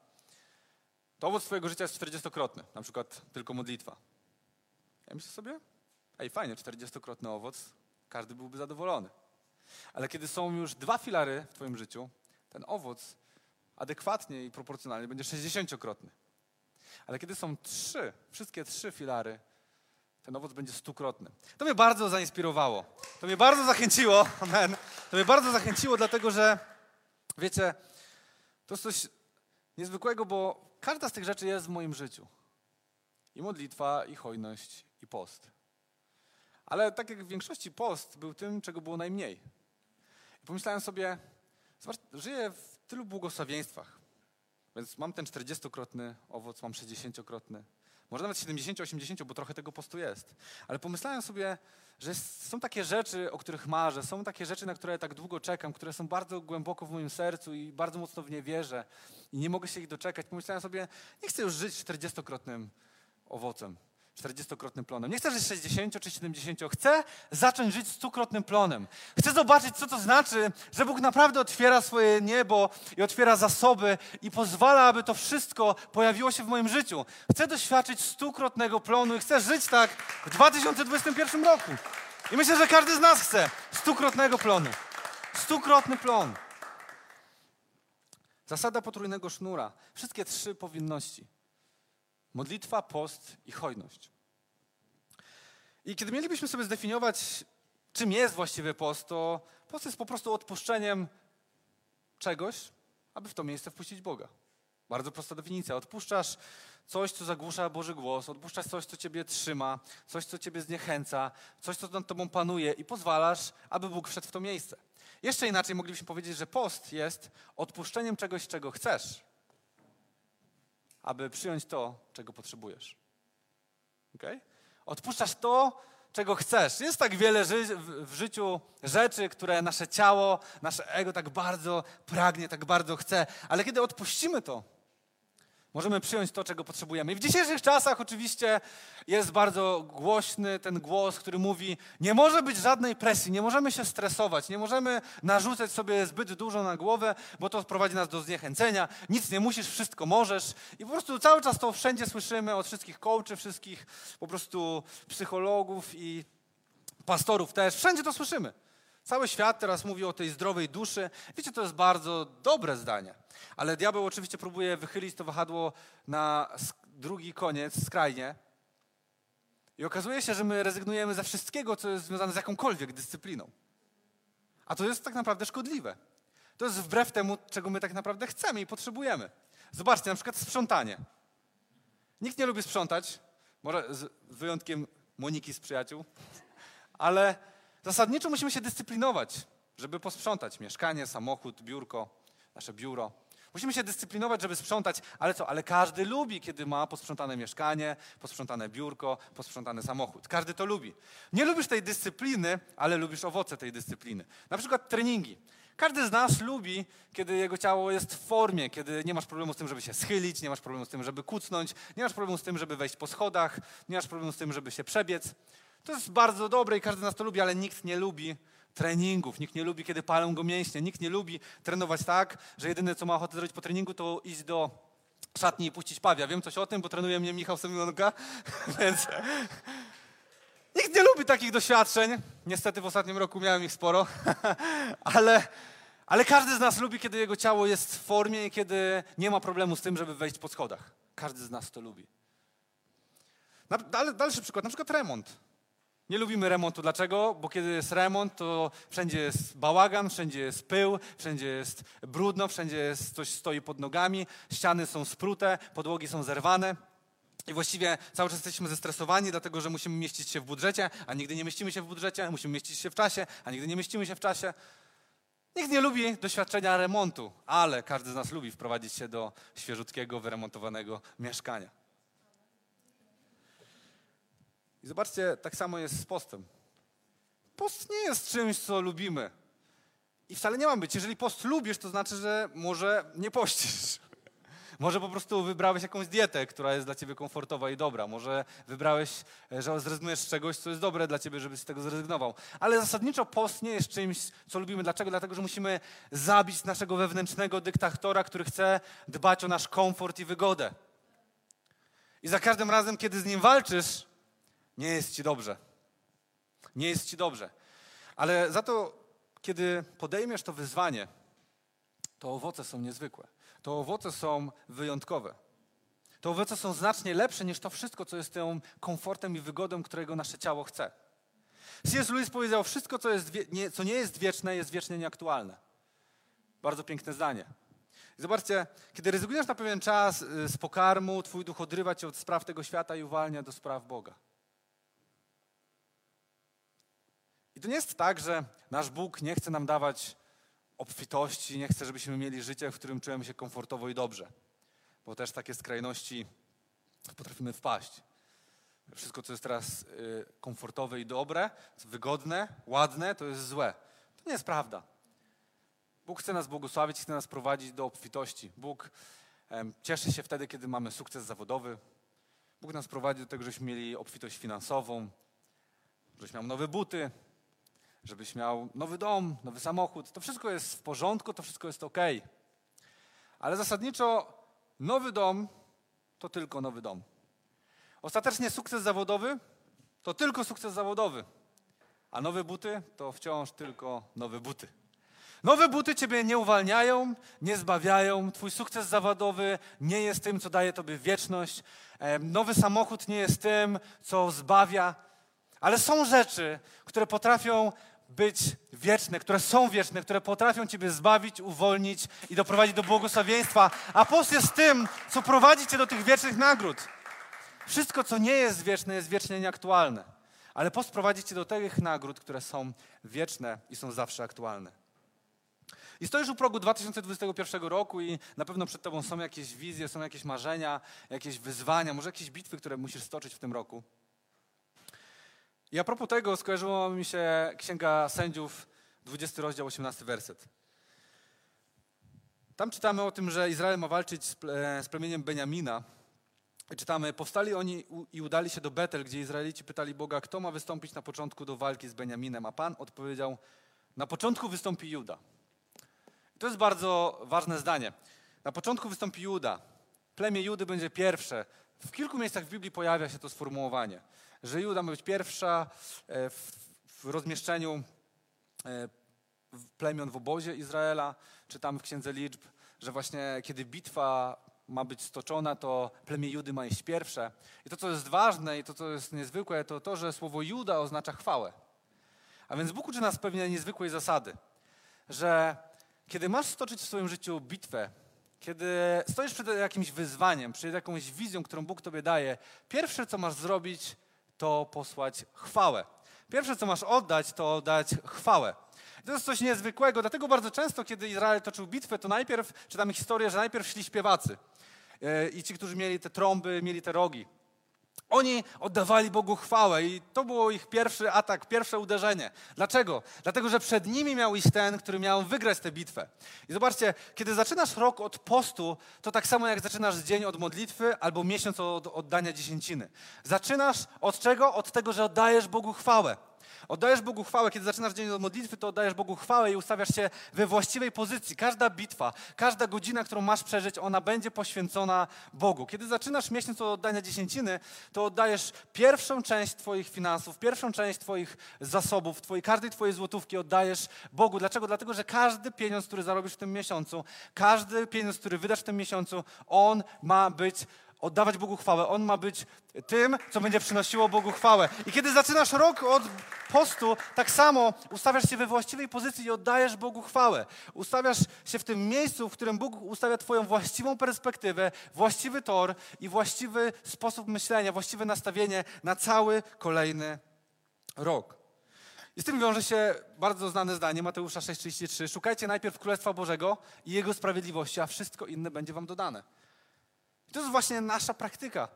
to owoc Twojego życia jest czterdziestokrotny, na przykład tylko modlitwa. Ja myślę sobie, ej, fajnie, czterdziestokrotny owoc, każdy byłby zadowolony. Ale kiedy są już dwa filary w Twoim życiu, ten owoc adekwatnie i proporcjonalnie będzie sześćdziesięciokrotny. Ale kiedy są trzy, wszystkie trzy filary, ten owoc będzie stukrotny. To mnie bardzo zainspirowało. To mnie bardzo zachęciło. Amen. To mnie bardzo zachęciło, dlatego że, wiecie, to jest coś niezwykłego, bo każda z tych rzeczy jest w moim życiu. I modlitwa, i hojność, i post. Ale tak jak w większości post był tym, czego było najmniej. I pomyślałem sobie, zobacz, żyję w tylu błogosławieństwach. Więc mam ten 40-krotny owoc, mam 60-krotny. Może nawet 70-80, bo trochę tego postu jest. Ale pomyślałem sobie, że są takie rzeczy, o których marzę, są takie rzeczy, na które tak długo czekam, które są bardzo głęboko w moim sercu i bardzo mocno w nie wierzę i nie mogę się ich doczekać. Pomyślałem sobie, nie chcę już żyć 40-krotnym owocem. 40-krotnym plonem. Nie chcę żyć 60 czy 70. Chcę zacząć żyć stukrotnym plonem. Chcę zobaczyć, co to znaczy, że Bóg naprawdę otwiera swoje niebo i otwiera zasoby i pozwala, aby to wszystko pojawiło się w moim życiu. Chcę doświadczyć stukrotnego plonu i chcę żyć tak w 2021 roku. I myślę, że każdy z nas chce stukrotnego plonu. Stukrotny plon. Zasada potrójnego sznura. Wszystkie trzy powinności. Modlitwa, post i hojność. I kiedy mielibyśmy sobie zdefiniować, czym jest właściwy post, to post jest po prostu odpuszczeniem czegoś, aby w to miejsce wpuścić Boga. Bardzo prosta definicja. Odpuszczasz coś, co zagłusza Boży głos, odpuszczasz coś, co ciebie trzyma, coś, co ciebie zniechęca, coś, co nad tobą panuje i pozwalasz, aby Bóg wszedł w to miejsce. Jeszcze inaczej moglibyśmy powiedzieć, że post jest odpuszczeniem czegoś, czego chcesz, aby przyjąć to, czego potrzebujesz. Okay? Odpuszczasz to, czego chcesz. Jest tak wiele ży w życiu rzeczy, które nasze ciało, nasze ego tak bardzo pragnie, tak bardzo chce, ale kiedy odpuścimy to, Możemy przyjąć to, czego potrzebujemy. I w dzisiejszych czasach oczywiście jest bardzo głośny ten głos, który mówi: Nie może być żadnej presji, nie możemy się stresować, nie możemy narzucać sobie zbyt dużo na głowę, bo to prowadzi nas do zniechęcenia. Nic nie musisz, wszystko możesz. I po prostu cały czas to wszędzie słyszymy od wszystkich coachy, wszystkich po prostu psychologów i pastorów też. Wszędzie to słyszymy. Cały świat teraz mówi o tej zdrowej duszy. Wiecie, to jest bardzo dobre zdanie. Ale diabeł oczywiście próbuje wychylić to wahadło na drugi koniec, skrajnie. I okazuje się, że my rezygnujemy ze wszystkiego, co jest związane z jakąkolwiek dyscypliną. A to jest tak naprawdę szkodliwe. To jest wbrew temu, czego my tak naprawdę chcemy i potrzebujemy. Zobaczcie, na przykład sprzątanie. Nikt nie lubi sprzątać, może z wyjątkiem Moniki z przyjaciół, ale zasadniczo musimy się dyscyplinować, żeby posprzątać mieszkanie, samochód, biurko, nasze biuro. Musimy się dyscyplinować, żeby sprzątać, ale co? Ale każdy lubi, kiedy ma posprzątane mieszkanie, posprzątane biurko, posprzątany samochód. Każdy to lubi. Nie lubisz tej dyscypliny, ale lubisz owoce tej dyscypliny. Na przykład treningi. Każdy z nas lubi, kiedy jego ciało jest w formie, kiedy nie masz problemu z tym, żeby się schylić, nie masz problemu z tym, żeby kucnąć, nie masz problemu z tym, żeby wejść po schodach, nie masz problemu z tym, żeby się przebiec. To jest bardzo dobre i każdy z nas to lubi, ale nikt nie lubi treningów. Nikt nie lubi, kiedy palą go mięśnie. Nikt nie lubi trenować tak, że jedyne, co ma ochotę zrobić po treningu, to iść do szatni i puścić pawia. Wiem coś o tym, bo trenuje mnie Michał Semionka, więc... Nikt nie lubi takich doświadczeń. Niestety w ostatnim roku miałem ich sporo, ale, ale każdy z nas lubi, kiedy jego ciało jest w formie i kiedy nie ma problemu z tym, żeby wejść po schodach. Każdy z nas to lubi. Dalszy przykład, na przykład remont. Nie lubimy remontu. Dlaczego? Bo kiedy jest remont, to wszędzie jest bałagan, wszędzie jest pył, wszędzie jest brudno, wszędzie jest coś stoi pod nogami, ściany są sprute, podłogi są zerwane. I właściwie cały czas jesteśmy zestresowani, dlatego że musimy mieścić się w budżecie, a nigdy nie mieścimy się w budżecie, musimy mieścić się w czasie, a nigdy nie mieścimy się w czasie. Nikt nie lubi doświadczenia remontu, ale każdy z nas lubi wprowadzić się do świeżutkiego, wyremontowanego mieszkania. I zobaczcie, tak samo jest z postem. Post nie jest czymś, co lubimy. I wcale nie ma być. Jeżeli post lubisz, to znaczy, że może nie pościsz. Może po prostu wybrałeś jakąś dietę, która jest dla ciebie komfortowa i dobra. Może wybrałeś, e, że zrezygnujesz z czegoś, co jest dobre dla ciebie, żebyś z tego zrezygnował. Ale zasadniczo post nie jest czymś, co lubimy. Dlaczego? Dlatego, że musimy zabić naszego wewnętrznego dyktatora, który chce dbać o nasz komfort i wygodę. I za każdym razem, kiedy z nim walczysz, nie jest ci dobrze. Nie jest ci dobrze. Ale za to, kiedy podejmiesz to wyzwanie, to owoce są niezwykłe. To owoce są wyjątkowe. To owoce są znacznie lepsze niż to wszystko, co jest tym komfortem i wygodą, którego nasze ciało chce. C.S. Lewis powiedział, wszystko, co, jest, nie, co nie jest wieczne, jest wiecznie nieaktualne. Bardzo piękne zdanie. I zobaczcie, kiedy rezygnujesz na pewien czas y, z pokarmu, twój duch odrywa cię od spraw tego świata i uwalnia do spraw Boga. I to nie jest tak, że nasz Bóg nie chce nam dawać obfitości, nie chce, żebyśmy mieli życie, w którym czujemy się komfortowo i dobrze. Bo też takie skrajności potrafimy wpaść. Wszystko, co jest teraz y, komfortowe i dobre, wygodne, ładne, to jest złe. To nie jest prawda. Bóg chce nas błogosławić, chce nas prowadzić do obfitości. Bóg cieszy się wtedy, kiedy mamy sukces zawodowy. Bóg nas prowadzi do tego, żebyśmy mieli obfitość finansową, żebyśmy miał nowe buty, żebyś miał nowy dom, nowy samochód. To wszystko jest w porządku, to wszystko jest ok. Ale zasadniczo nowy dom to tylko nowy dom. Ostatecznie sukces zawodowy to tylko sukces zawodowy. A nowe buty to wciąż tylko nowe buty. Nowe buty ciebie nie uwalniają, nie zbawiają. Twój sukces zawodowy nie jest tym, co daje tobie wieczność. Nowy samochód nie jest tym, co zbawia. Ale są rzeczy, które potrafią być wieczne, które są wieczne, które potrafią Ciebie zbawić, uwolnić i doprowadzić do błogosławieństwa. A post jest tym, co prowadzi Cię do tych wiecznych nagród. Wszystko, co nie jest wieczne, jest wiecznie nieaktualne. Ale post prowadzi Cię do tych nagród, które są wieczne i są zawsze aktualne. I stoisz u progu 2021 roku i na pewno przed Tobą są jakieś wizje, są jakieś marzenia, jakieś wyzwania, może jakieś bitwy, które musisz stoczyć w tym roku. I a propos tego skojarzyła mi się Księga Sędziów, 20 rozdział, 18 werset. Tam czytamy o tym, że Izrael ma walczyć z, ple, z plemieniem Beniamina. I czytamy, powstali oni i udali się do Betel, gdzie Izraelici pytali Boga, kto ma wystąpić na początku do walki z Beniaminem. A Pan odpowiedział, na początku wystąpi Juda. I to jest bardzo ważne zdanie. Na początku wystąpi Juda. Plemię Judy będzie pierwsze. W kilku miejscach w Biblii pojawia się to sformułowanie że Juda ma być pierwsza e, w, w rozmieszczeniu e, plemion w obozie Izraela. Czytamy w Księdze Liczb, że właśnie kiedy bitwa ma być stoczona, to plemię Judy ma iść pierwsze. I to, co jest ważne i to, co jest niezwykłe, to to, że słowo Juda oznacza chwałę. A więc Bóg uczy nas pewnej niezwykłej zasady, że kiedy masz stoczyć w swoim życiu bitwę, kiedy stoisz przed jakimś wyzwaniem, przed jakąś wizją, którą Bóg tobie daje, pierwsze, co masz zrobić, to posłać chwałę. Pierwsze, co masz oddać, to oddać chwałę. to jest coś niezwykłego, dlatego bardzo często, kiedy Izrael toczył bitwę, to najpierw czytamy historię, że najpierw szli śpiewacy. E, I ci, którzy mieli te trąby, mieli te rogi. Oni oddawali Bogu chwałę i to było ich pierwszy atak, pierwsze uderzenie. Dlaczego? Dlatego, że przed nimi miał iść ten, który miał wygrać tę bitwę. I zobaczcie, kiedy zaczynasz rok od postu, to tak samo jak zaczynasz dzień od modlitwy albo miesiąc od oddania dziesięciny. Zaczynasz od czego? Od tego, że oddajesz Bogu chwałę. Oddajesz Bogu chwałę, kiedy zaczynasz dzień od modlitwy, to oddajesz Bogu chwałę i ustawiasz się we właściwej pozycji. Każda bitwa, każda godzina, którą masz przeżyć, ona będzie poświęcona Bogu. Kiedy zaczynasz miesiąc od oddania dziesięciny, to oddajesz pierwszą część Twoich finansów, pierwszą część Twoich zasobów, twojej, każdej Twojej złotówki oddajesz Bogu. Dlaczego? Dlatego, że każdy pieniądz, który zarobisz w tym miesiącu, każdy pieniądz, który wydasz w tym miesiącu, on ma być oddawać Bogu chwałę. On ma być tym, co będzie przynosiło Bogu chwałę. I kiedy zaczynasz rok od postu, tak samo ustawiasz się we właściwej pozycji i oddajesz Bogu chwałę. Ustawiasz się w tym miejscu, w którym Bóg ustawia Twoją właściwą perspektywę, właściwy tor i właściwy sposób myślenia, właściwe nastawienie na cały kolejny rok. I z tym wiąże się bardzo znane zdanie Mateusza 6,33. Szukajcie najpierw Królestwa Bożego i Jego sprawiedliwości, a wszystko inne będzie wam dodane. To jest właśnie nasza praktyka.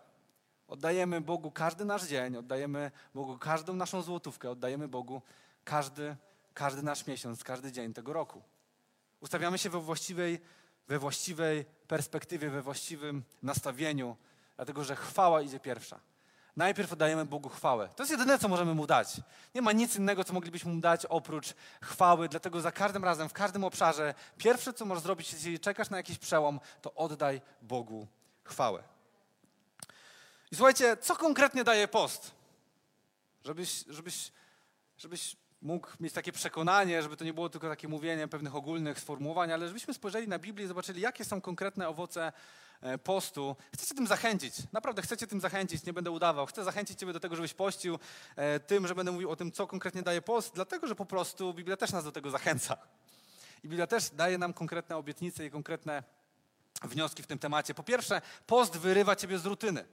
Oddajemy Bogu każdy nasz dzień, oddajemy Bogu każdą naszą złotówkę, oddajemy Bogu każdy, każdy nasz miesiąc, każdy dzień tego roku. Ustawiamy się we właściwej, we właściwej perspektywie, we właściwym nastawieniu, dlatego że chwała idzie pierwsza. Najpierw oddajemy Bogu chwałę. To jest jedyne, co możemy Mu dać. Nie ma nic innego, co moglibyśmy Mu dać oprócz chwały, dlatego za każdym razem, w każdym obszarze, pierwsze, co możesz zrobić, jeśli czekasz na jakiś przełom, to oddaj Bogu chwałę. I słuchajcie, co konkretnie daje post? Żebyś, żebyś, żebyś mógł mieć takie przekonanie, żeby to nie było tylko takie mówienie pewnych ogólnych sformułowań, ale żebyśmy spojrzeli na Biblię i zobaczyli, jakie są konkretne owoce e, postu. Chcecie tym zachęcić. Naprawdę chcecie tym zachęcić, nie będę udawał. Chcę zachęcić Ciebie do tego, żebyś pościł e, tym, że będę mówił o tym, co konkretnie daje post, dlatego, że po prostu Biblia też nas do tego zachęca. I Biblia też daje nam konkretne obietnice i konkretne wnioski w tym temacie. Po pierwsze, post wyrywa Ciebie z rutyny.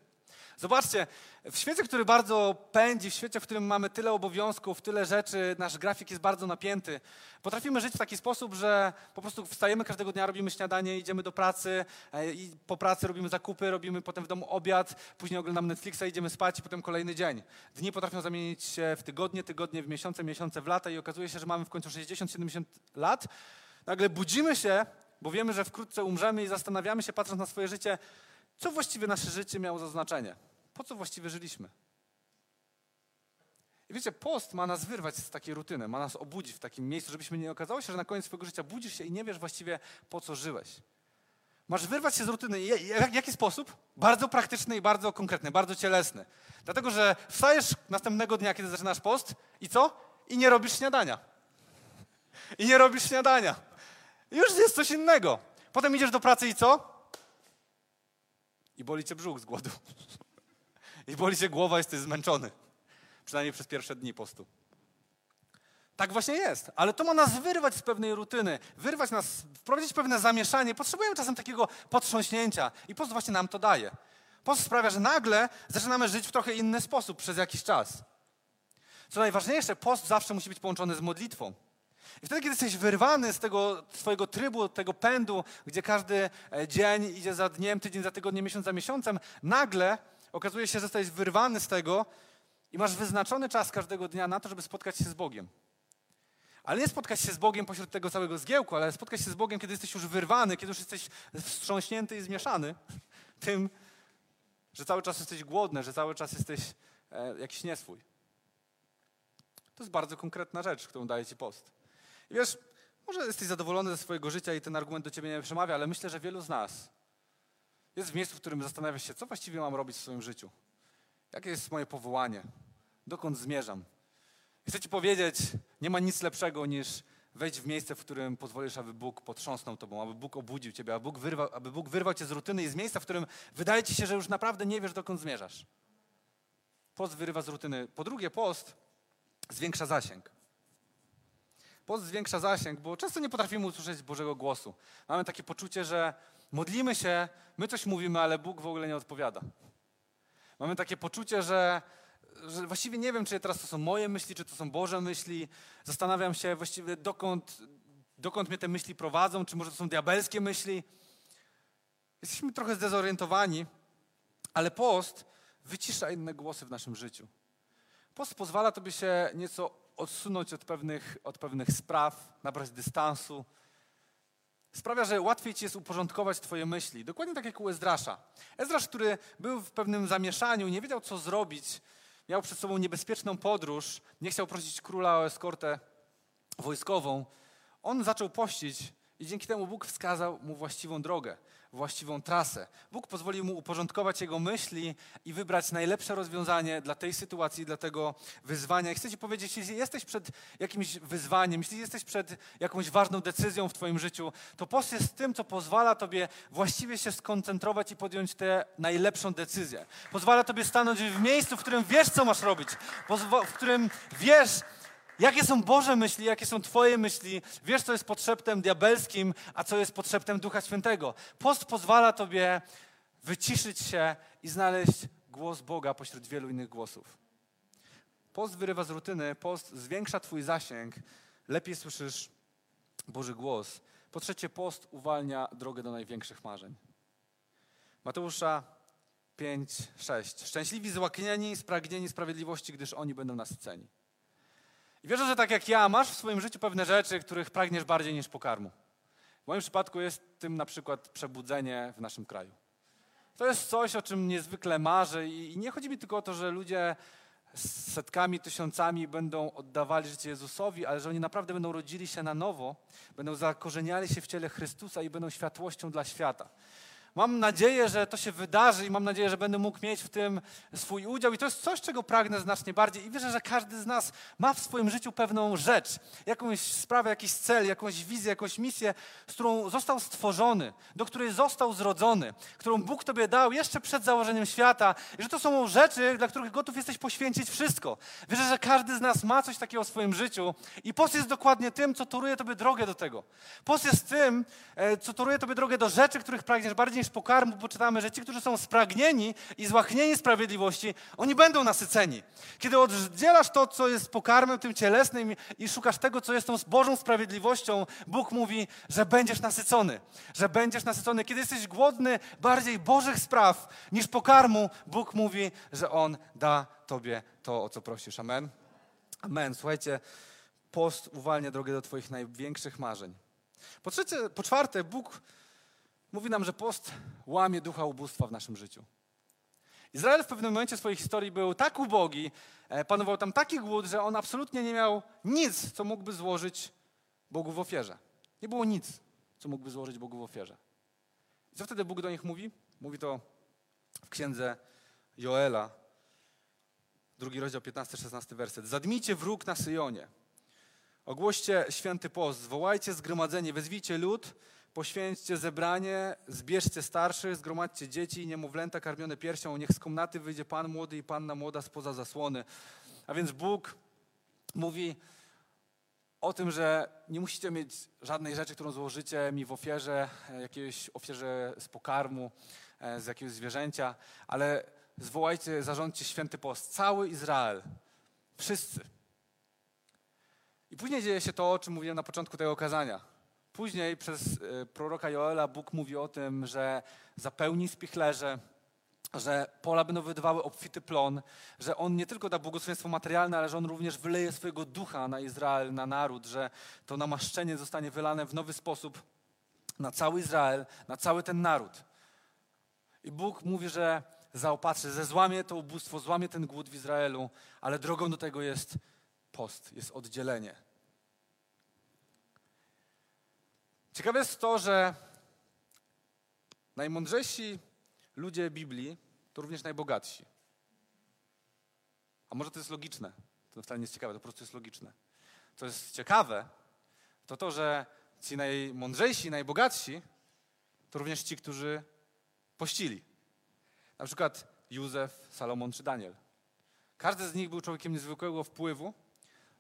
Zobaczcie, w świecie, który bardzo pędzi, w świecie, w którym mamy tyle obowiązków, tyle rzeczy, nasz grafik jest bardzo napięty, potrafimy żyć w taki sposób, że po prostu wstajemy każdego dnia, robimy śniadanie, idziemy do pracy e, i po pracy robimy zakupy, robimy potem w domu obiad, później oglądamy Netflixa, idziemy spać i potem kolejny dzień. Dni potrafią zamienić się w tygodnie, tygodnie w miesiące, miesiące w lata i okazuje się, że mamy w końcu 60-70 lat. Nagle budzimy się, bo wiemy, że wkrótce umrzemy i zastanawiamy się, patrząc na swoje życie, co właściwie nasze życie miało za znaczenie? Po co właściwie żyliśmy? I wiecie, post ma nas wyrwać z takiej rutyny, ma nas obudzić w takim miejscu, żebyśmy nie okazało się, że na koniec swojego życia budzisz się i nie wiesz właściwie po co żyłeś. Masz wyrwać się z rutyny. W jaki sposób? Bardzo praktyczny i bardzo konkretny, bardzo cielesny. Dlatego, że wstajesz następnego dnia, kiedy zaczynasz post i co? I nie robisz śniadania. I nie robisz śniadania. Już jest coś innego. Potem idziesz do pracy i co? i boli cię brzuch z głodu. I boli cię głowa, jesteś zmęczony. Przynajmniej przez pierwsze dni postu. Tak właśnie jest, ale to ma nas wyrwać z pewnej rutyny, wyrwać nas, wprowadzić pewne zamieszanie. Potrzebujemy czasem takiego potrząśnięcia i post właśnie nam to daje. Post sprawia, że nagle zaczynamy żyć w trochę inny sposób przez jakiś czas. Co najważniejsze, post zawsze musi być połączony z modlitwą. I wtedy, kiedy jesteś wyrwany z tego swojego trybu, tego pędu, gdzie każdy e, dzień idzie za dniem, tydzień za tygodniem, miesiąc za miesiącem, nagle okazuje się, że jesteś wyrwany z tego i masz wyznaczony czas każdego dnia na to, żeby spotkać się z Bogiem. Ale nie spotkać się z Bogiem pośród tego całego zgiełku, ale spotkać się z Bogiem, kiedy jesteś już wyrwany, kiedy już jesteś wstrząśnięty i zmieszany tym, że cały czas jesteś głodny, że cały czas jesteś e, jakiś nieswój. To jest bardzo konkretna rzecz, którą daje ci post. I wiesz, może jesteś zadowolony ze swojego życia i ten argument do ciebie nie przemawia, ale myślę, że wielu z nas jest w miejscu, w którym zastanawia się, co właściwie mam robić w swoim życiu. Jakie jest moje powołanie? Dokąd zmierzam? Chcę ci powiedzieć, nie ma nic lepszego niż wejść w miejsce, w którym pozwolisz, aby Bóg potrząsnął tobą, aby Bóg obudził ciebie, aby Bóg, wyrwał, aby Bóg wyrwał cię z rutyny i z miejsca, w którym wydaje ci się, że już naprawdę nie wiesz, dokąd zmierzasz. Post wyrywa z rutyny. Po drugie, post zwiększa zasięg. Post zwiększa zasięg, bo często nie potrafimy usłyszeć Bożego głosu. Mamy takie poczucie, że modlimy się, my coś mówimy, ale Bóg w ogóle nie odpowiada. Mamy takie poczucie, że, że właściwie nie wiem, czy teraz to są moje myśli, czy to są Boże myśli. Zastanawiam się właściwie, dokąd, dokąd mnie te myśli prowadzą, czy może to są diabelskie myśli. Jesteśmy trochę zdezorientowani, ale post wycisza inne głosy w naszym życiu. Post pozwala tobie się nieco odsunąć od pewnych, od pewnych spraw, nabrać dystansu. Sprawia, że łatwiej ci jest uporządkować twoje myśli. Dokładnie tak jak u Ezdrasza. Ezdrasz, który był w pewnym zamieszaniu, nie wiedział co zrobić, miał przed sobą niebezpieczną podróż, nie chciał prosić króla o eskortę wojskową, on zaczął pościć i dzięki temu Bóg wskazał mu właściwą drogę, właściwą trasę. Bóg pozwolił mu uporządkować jego myśli i wybrać najlepsze rozwiązanie dla tej sytuacji, dla tego wyzwania. I chcę Ci powiedzieć, jeśli jesteś przed jakimś wyzwaniem, jeśli jesteś przed jakąś ważną decyzją w Twoim życiu, to post jest tym, co pozwala Tobie właściwie się skoncentrować i podjąć tę najlepszą decyzję. Pozwala Tobie stanąć w miejscu, w którym wiesz, co masz robić, w którym wiesz, Jakie są Boże myśli, jakie są Twoje myśli? Wiesz, co jest potrzebem diabelskim, a co jest potrzebem Ducha Świętego. Post pozwala Tobie wyciszyć się i znaleźć głos Boga pośród wielu innych głosów. Post wyrywa z rutyny, post zwiększa Twój zasięg, lepiej słyszysz Boży głos. Po trzecie, post uwalnia drogę do największych marzeń. Mateusza 5, 6. Szczęśliwi złaknieni, spragnieni sprawiedliwości, gdyż oni będą nasyceni. I wierzę, że tak jak ja, masz w swoim życiu pewne rzeczy, których pragniesz bardziej niż pokarmu. W moim przypadku jest tym na przykład przebudzenie w naszym kraju. To jest coś, o czym niezwykle marzę i nie chodzi mi tylko o to, że ludzie setkami, tysiącami będą oddawali życie Jezusowi, ale że oni naprawdę będą rodzili się na nowo, będą zakorzeniali się w ciele Chrystusa i będą światłością dla świata. Mam nadzieję, że to się wydarzy i mam nadzieję, że będę mógł mieć w tym swój udział. I to jest coś, czego pragnę znacznie bardziej. I wierzę, że każdy z nas ma w swoim życiu pewną rzecz, jakąś sprawę, jakiś cel, jakąś wizję, jakąś misję, z którą został stworzony, do której został zrodzony, którą Bóg Tobie dał jeszcze przed założeniem świata. I że to są rzeczy, dla których gotów jesteś poświęcić wszystko. Wierzę, że każdy z nas ma coś takiego w swoim życiu. I post jest dokładnie tym, co toruje Tobie drogę do tego. Post jest tym, e, co toruje Tobie drogę do rzeczy, których pragniesz bardziej niż pokarmu, bo czytamy, że ci, którzy są spragnieni i złachnieni sprawiedliwości, oni będą nasyceni. Kiedy oddzielasz to, co jest pokarmem tym cielesnym i szukasz tego, co jest tą Bożą sprawiedliwością, Bóg mówi, że będziesz nasycony. Że będziesz nasycony. Kiedy jesteś głodny bardziej Bożych spraw niż pokarmu, Bóg mówi, że On da Tobie to, o co prosisz. Amen? Amen. Słuchajcie, post uwalnia drogę do Twoich największych marzeń. Po, trzecie, po czwarte, Bóg mówi nam, że post łamie ducha ubóstwa w naszym życiu. Izrael w pewnym momencie swojej historii był tak ubogi, e, panował tam taki głód, że on absolutnie nie miał nic, co mógłby złożyć Bogu w ofierze. Nie było nic, co mógłby złożyć Bogu w ofierze. I co wtedy Bóg do nich mówi? Mówi to w księdze Joela, drugi rozdział, 15-16 werset. Zadmijcie wróg na Syjonie. Ogłoście święty post, zwołajcie zgromadzenie, wezwijcie lud, poświęćcie zebranie, zbierzcie starszych, zgromadźcie dzieci niemowlęta karmione piersią, niech z komnaty wyjdzie Pan młody i Panna młoda spoza zasłony. A więc Bóg mówi o tym, że nie musicie mieć żadnej rzeczy, którą złożycie mi w ofierze, e, jakiejś ofierze z pokarmu, e, z jakiegoś zwierzęcia, ale zwołajcie, zarządźcie święty post. Cały Izrael, wszyscy. I później dzieje się to, o czym mówiłem na początku tego okazania Później przez e, proroka Joela Bóg mówi o tym, że zapełni spichlerze, że pola będą wydawały obfity plon, że On nie tylko da błogosławieństwo materialne, ale że On również wyleje swojego ducha na Izrael, na naród, że to namaszczenie zostanie wylane w nowy sposób na cały Izrael, na cały ten naród. I Bóg mówi, że zaopatrzy, że złamie to ubóstwo, złamie ten głód w Izraelu, ale drogą do tego jest post, jest oddzielenie. Ciekawe jest to, że najmądrzejsi ludzie Biblii to również najbogatsi. A może to jest logiczne? To wcale nie jest ciekawe, to po prostu jest logiczne. Co jest ciekawe, to to, że ci najmądrzejsi, najbogatsi to również ci, którzy pościli. Na przykład Józef, Salomon czy Daniel. Każdy z nich był człowiekiem niezwykłego wpływu,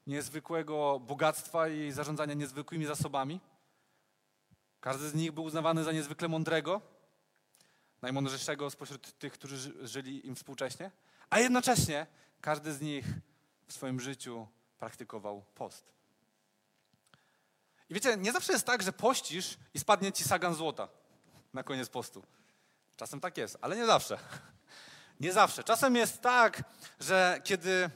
niezwykłego bogactwa i zarządzania niezwykłymi zasobami. Każdy z nich był uznawany za niezwykle mądrego, najmądrzejszego spośród tych, którzy żyli im współcześnie, a jednocześnie każdy z nich w swoim życiu praktykował post. I wiecie, nie zawsze jest tak, że pościsz i spadnie ci sagan złota na koniec postu. Czasem tak jest, ale nie zawsze. Nie zawsze. Czasem jest tak, że kiedy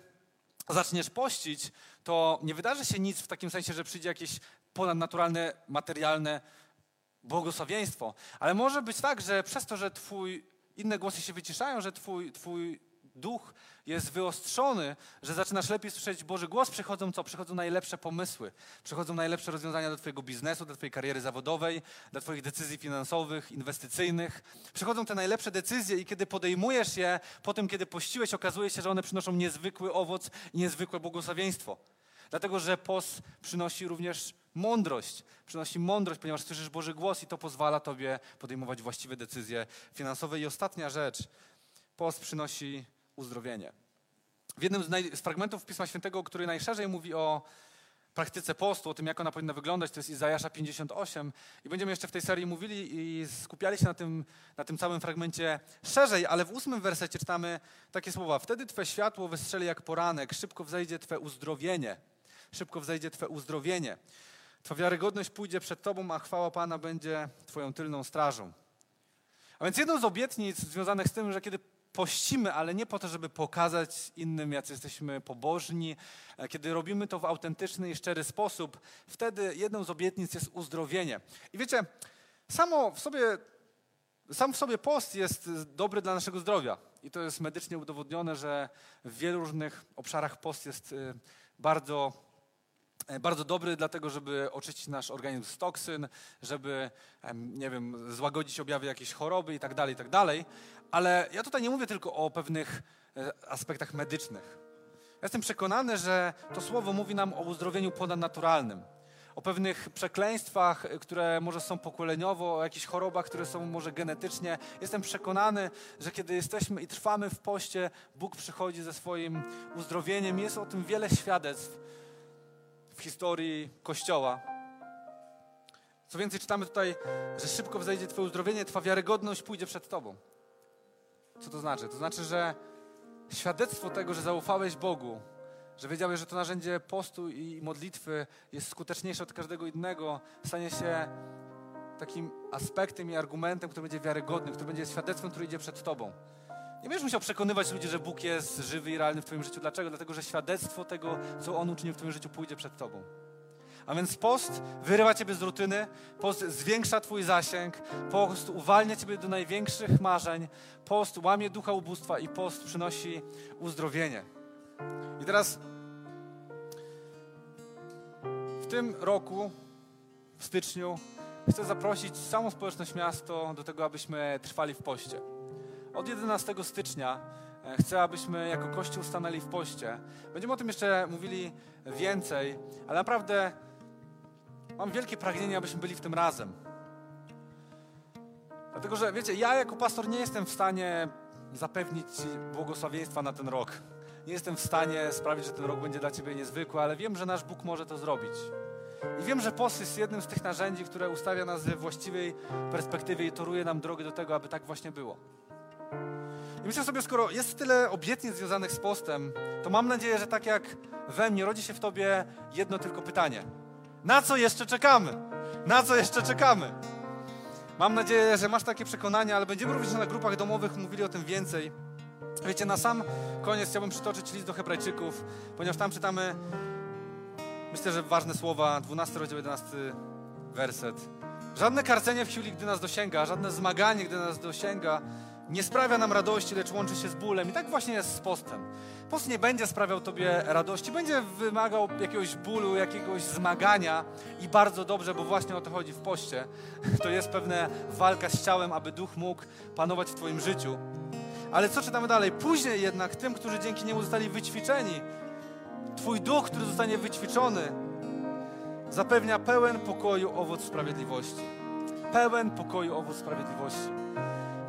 zaczniesz pościć, to nie wydarzy się nic w takim sensie, że przyjdzie jakieś ponadnaturalne, materialne błogosławieństwo. Ale może być tak, że przez to, że twój, inne głosy się wyciszają, że twój, twój duch jest wyostrzony, że zaczynasz lepiej słyszeć Boży głos, przychodzą co? Przychodzą najlepsze pomysły, przychodzą najlepsze rozwiązania do twojego biznesu, do twojej kariery zawodowej, do twoich decyzji finansowych, inwestycyjnych. Przychodzą te najlepsze decyzje i kiedy podejmujesz je, po tym, kiedy pościłeś, okazuje się, że one przynoszą niezwykły owoc i niezwykłe błogosławieństwo. Dlatego, że post przynosi również mądrość. Przynosi mądrość, ponieważ słyszysz Boży głos i to pozwala Tobie podejmować właściwe decyzje finansowe. I ostatnia rzecz, post przynosi uzdrowienie. W jednym z, naj, z fragmentów Pisma Świętego, który najszerzej mówi o praktyce postu, o tym, jak ona powinna wyglądać, to jest Izajasza 58. I będziemy jeszcze w tej serii mówili i skupiali się na tym, na tym całym fragmencie szerzej, ale w ósmym wersecie czytamy takie słowa. Wtedy Twe światło wystrzeli jak poranek, szybko wzejdzie Twe uzdrowienie. Szybko wzejdzie Twe uzdrowienie. Twoja wiarygodność pójdzie przed Tobą, a chwała Pana będzie Twoją tylną strażą. A więc jedną z obietnic związanych z tym, że kiedy pościmy, ale nie po to, żeby pokazać innym, jacy jesteśmy pobożni. E, kiedy robimy to w autentyczny i szczery sposób, wtedy jedną z obietnic jest uzdrowienie. I wiecie, samo w sobie, sam w sobie post jest dobry dla naszego zdrowia. I to jest medycznie udowodnione, że w wielu różnych obszarach post jest y, bardzo bardzo dobry dlatego, żeby oczyścić nasz organizm z toksyn, żeby, nie wiem, złagodzić objawy jakiejś choroby i tak dalej, i tak dalej. Ale ja tutaj nie mówię tylko o pewnych e, aspektach medycznych. Ja jestem przekonany, że to słowo mówi nam o uzdrowieniu ponadnaturalnym, o pewnych przekleństwach, e, które może są pokoleniowo, o jakichś chorobach, które są może genetycznie. Jestem przekonany, że kiedy jesteśmy i trwamy w poście, Bóg przychodzi ze swoim uzdrowieniem. Jest o tym wiele świadectw historii Kościoła. Co więcej, czytamy tutaj, że szybko wzejdzie Twoje uzdrowienie, Twoja wiarygodność pójdzie przed Tobą. Co to znaczy? To znaczy, że świadectwo tego, że zaufałeś Bogu, że wiedziałeś, że to narzędzie postu i modlitwy jest skuteczniejsze od każdego innego, stanie się takim aspektem i argumentem, który będzie wiarygodny, który będzie świadectwem, który idzie przed Tobą. Nie będziesz musiał przekonywać ludzi, że Bóg jest żywy i realny w Twoim życiu. Dlaczego? Dlatego, że świadectwo tego, co On uczynił w Twoim życiu, pójdzie przed Tobą. A więc post wyrywa Ciebie z rutyny, post zwiększa Twój zasięg, post uwalnia Ciebie do największych marzeń, post łamie ducha ubóstwa i post przynosi uzdrowienie. I teraz w tym roku, w styczniu, chcę zaprosić całą społeczność miasto do tego, abyśmy trwali w poście. Od 11 stycznia e, chcę, abyśmy jako Kościół stanęli w poście. Będziemy o tym jeszcze mówili więcej, ale naprawdę mam wielkie pragnienie, abyśmy byli w tym razem. Dlatego, że wiecie, ja jako pastor nie jestem w stanie zapewnić Ci błogosławieństwa na ten rok. Nie jestem w stanie sprawić, że ten rok będzie dla Ciebie niezwykły, ale wiem, że nasz Bóg może to zrobić. I wiem, że post jest jednym z tych narzędzi, które ustawia nas we właściwej perspektywie i toruje nam drogę do tego, aby tak właśnie było. I myślę sobie, skoro jest tyle obietnic związanych z postem, to mam nadzieję, że tak jak we mnie rodzi się w tobie jedno tylko pytanie. Na co jeszcze czekamy? Na co jeszcze czekamy? Mam nadzieję, że masz takie przekonania, ale będziemy również na grupach domowych mówili o tym więcej. Wiecie, na sam koniec chciałbym przytoczyć list do Hebrajczyków, ponieważ tam czytamy, myślę, że ważne słowa, 12 rozdział 11 werset. Żadne karcenie w chwili, gdy nas dosięga, żadne zmaganie, gdy nas dosięga, nie sprawia nam radości, lecz łączy się z bólem. I tak właśnie jest z postem. Post nie będzie sprawiał Tobie radości, będzie wymagał jakiegoś bólu, jakiegoś zmagania i bardzo dobrze, bo właśnie o to chodzi w poście. To jest pewna walka z ciałem, aby duch mógł panować w Twoim życiu. Ale co czytamy dalej? Później jednak tym, którzy dzięki niemu zostali wyćwiczeni, Twój duch, który zostanie wyćwiczony, zapewnia pełen pokoju owoc sprawiedliwości. Pełen pokoju owoc sprawiedliwości.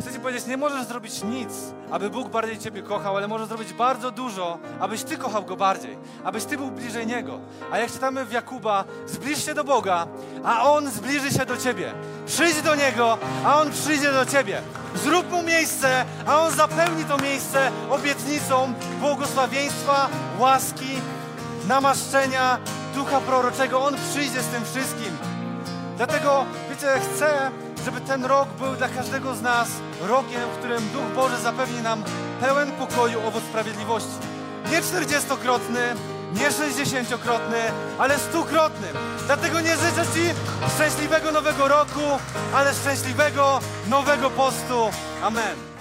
Chcę Ci powiedzieć, nie możesz zrobić nic, aby Bóg bardziej Ciebie kochał, ale możesz zrobić bardzo dużo, abyś Ty kochał Go bardziej, abyś Ty był bliżej Niego. A jak czytamy w Jakuba, zbliż się do Boga, a On zbliży się do Ciebie. Przyjdź do Niego, a On przyjdzie do Ciebie. Zrób Mu miejsce, a On zapełni to miejsce obietnicą błogosławieństwa, łaski, namaszczenia, ducha proroczego. On przyjdzie z tym wszystkim. Dlatego, wiecie, chcę, żeby ten rok był dla każdego z nas rokiem, w którym Duch Boży zapewni nam pełen pokoju owoc sprawiedliwości. Nie czterdziestokrotny, nie sześćdziesięciokrotny, ale stukrotny. Dlatego nie życzę Ci szczęśliwego nowego roku, ale szczęśliwego nowego postu. Amen.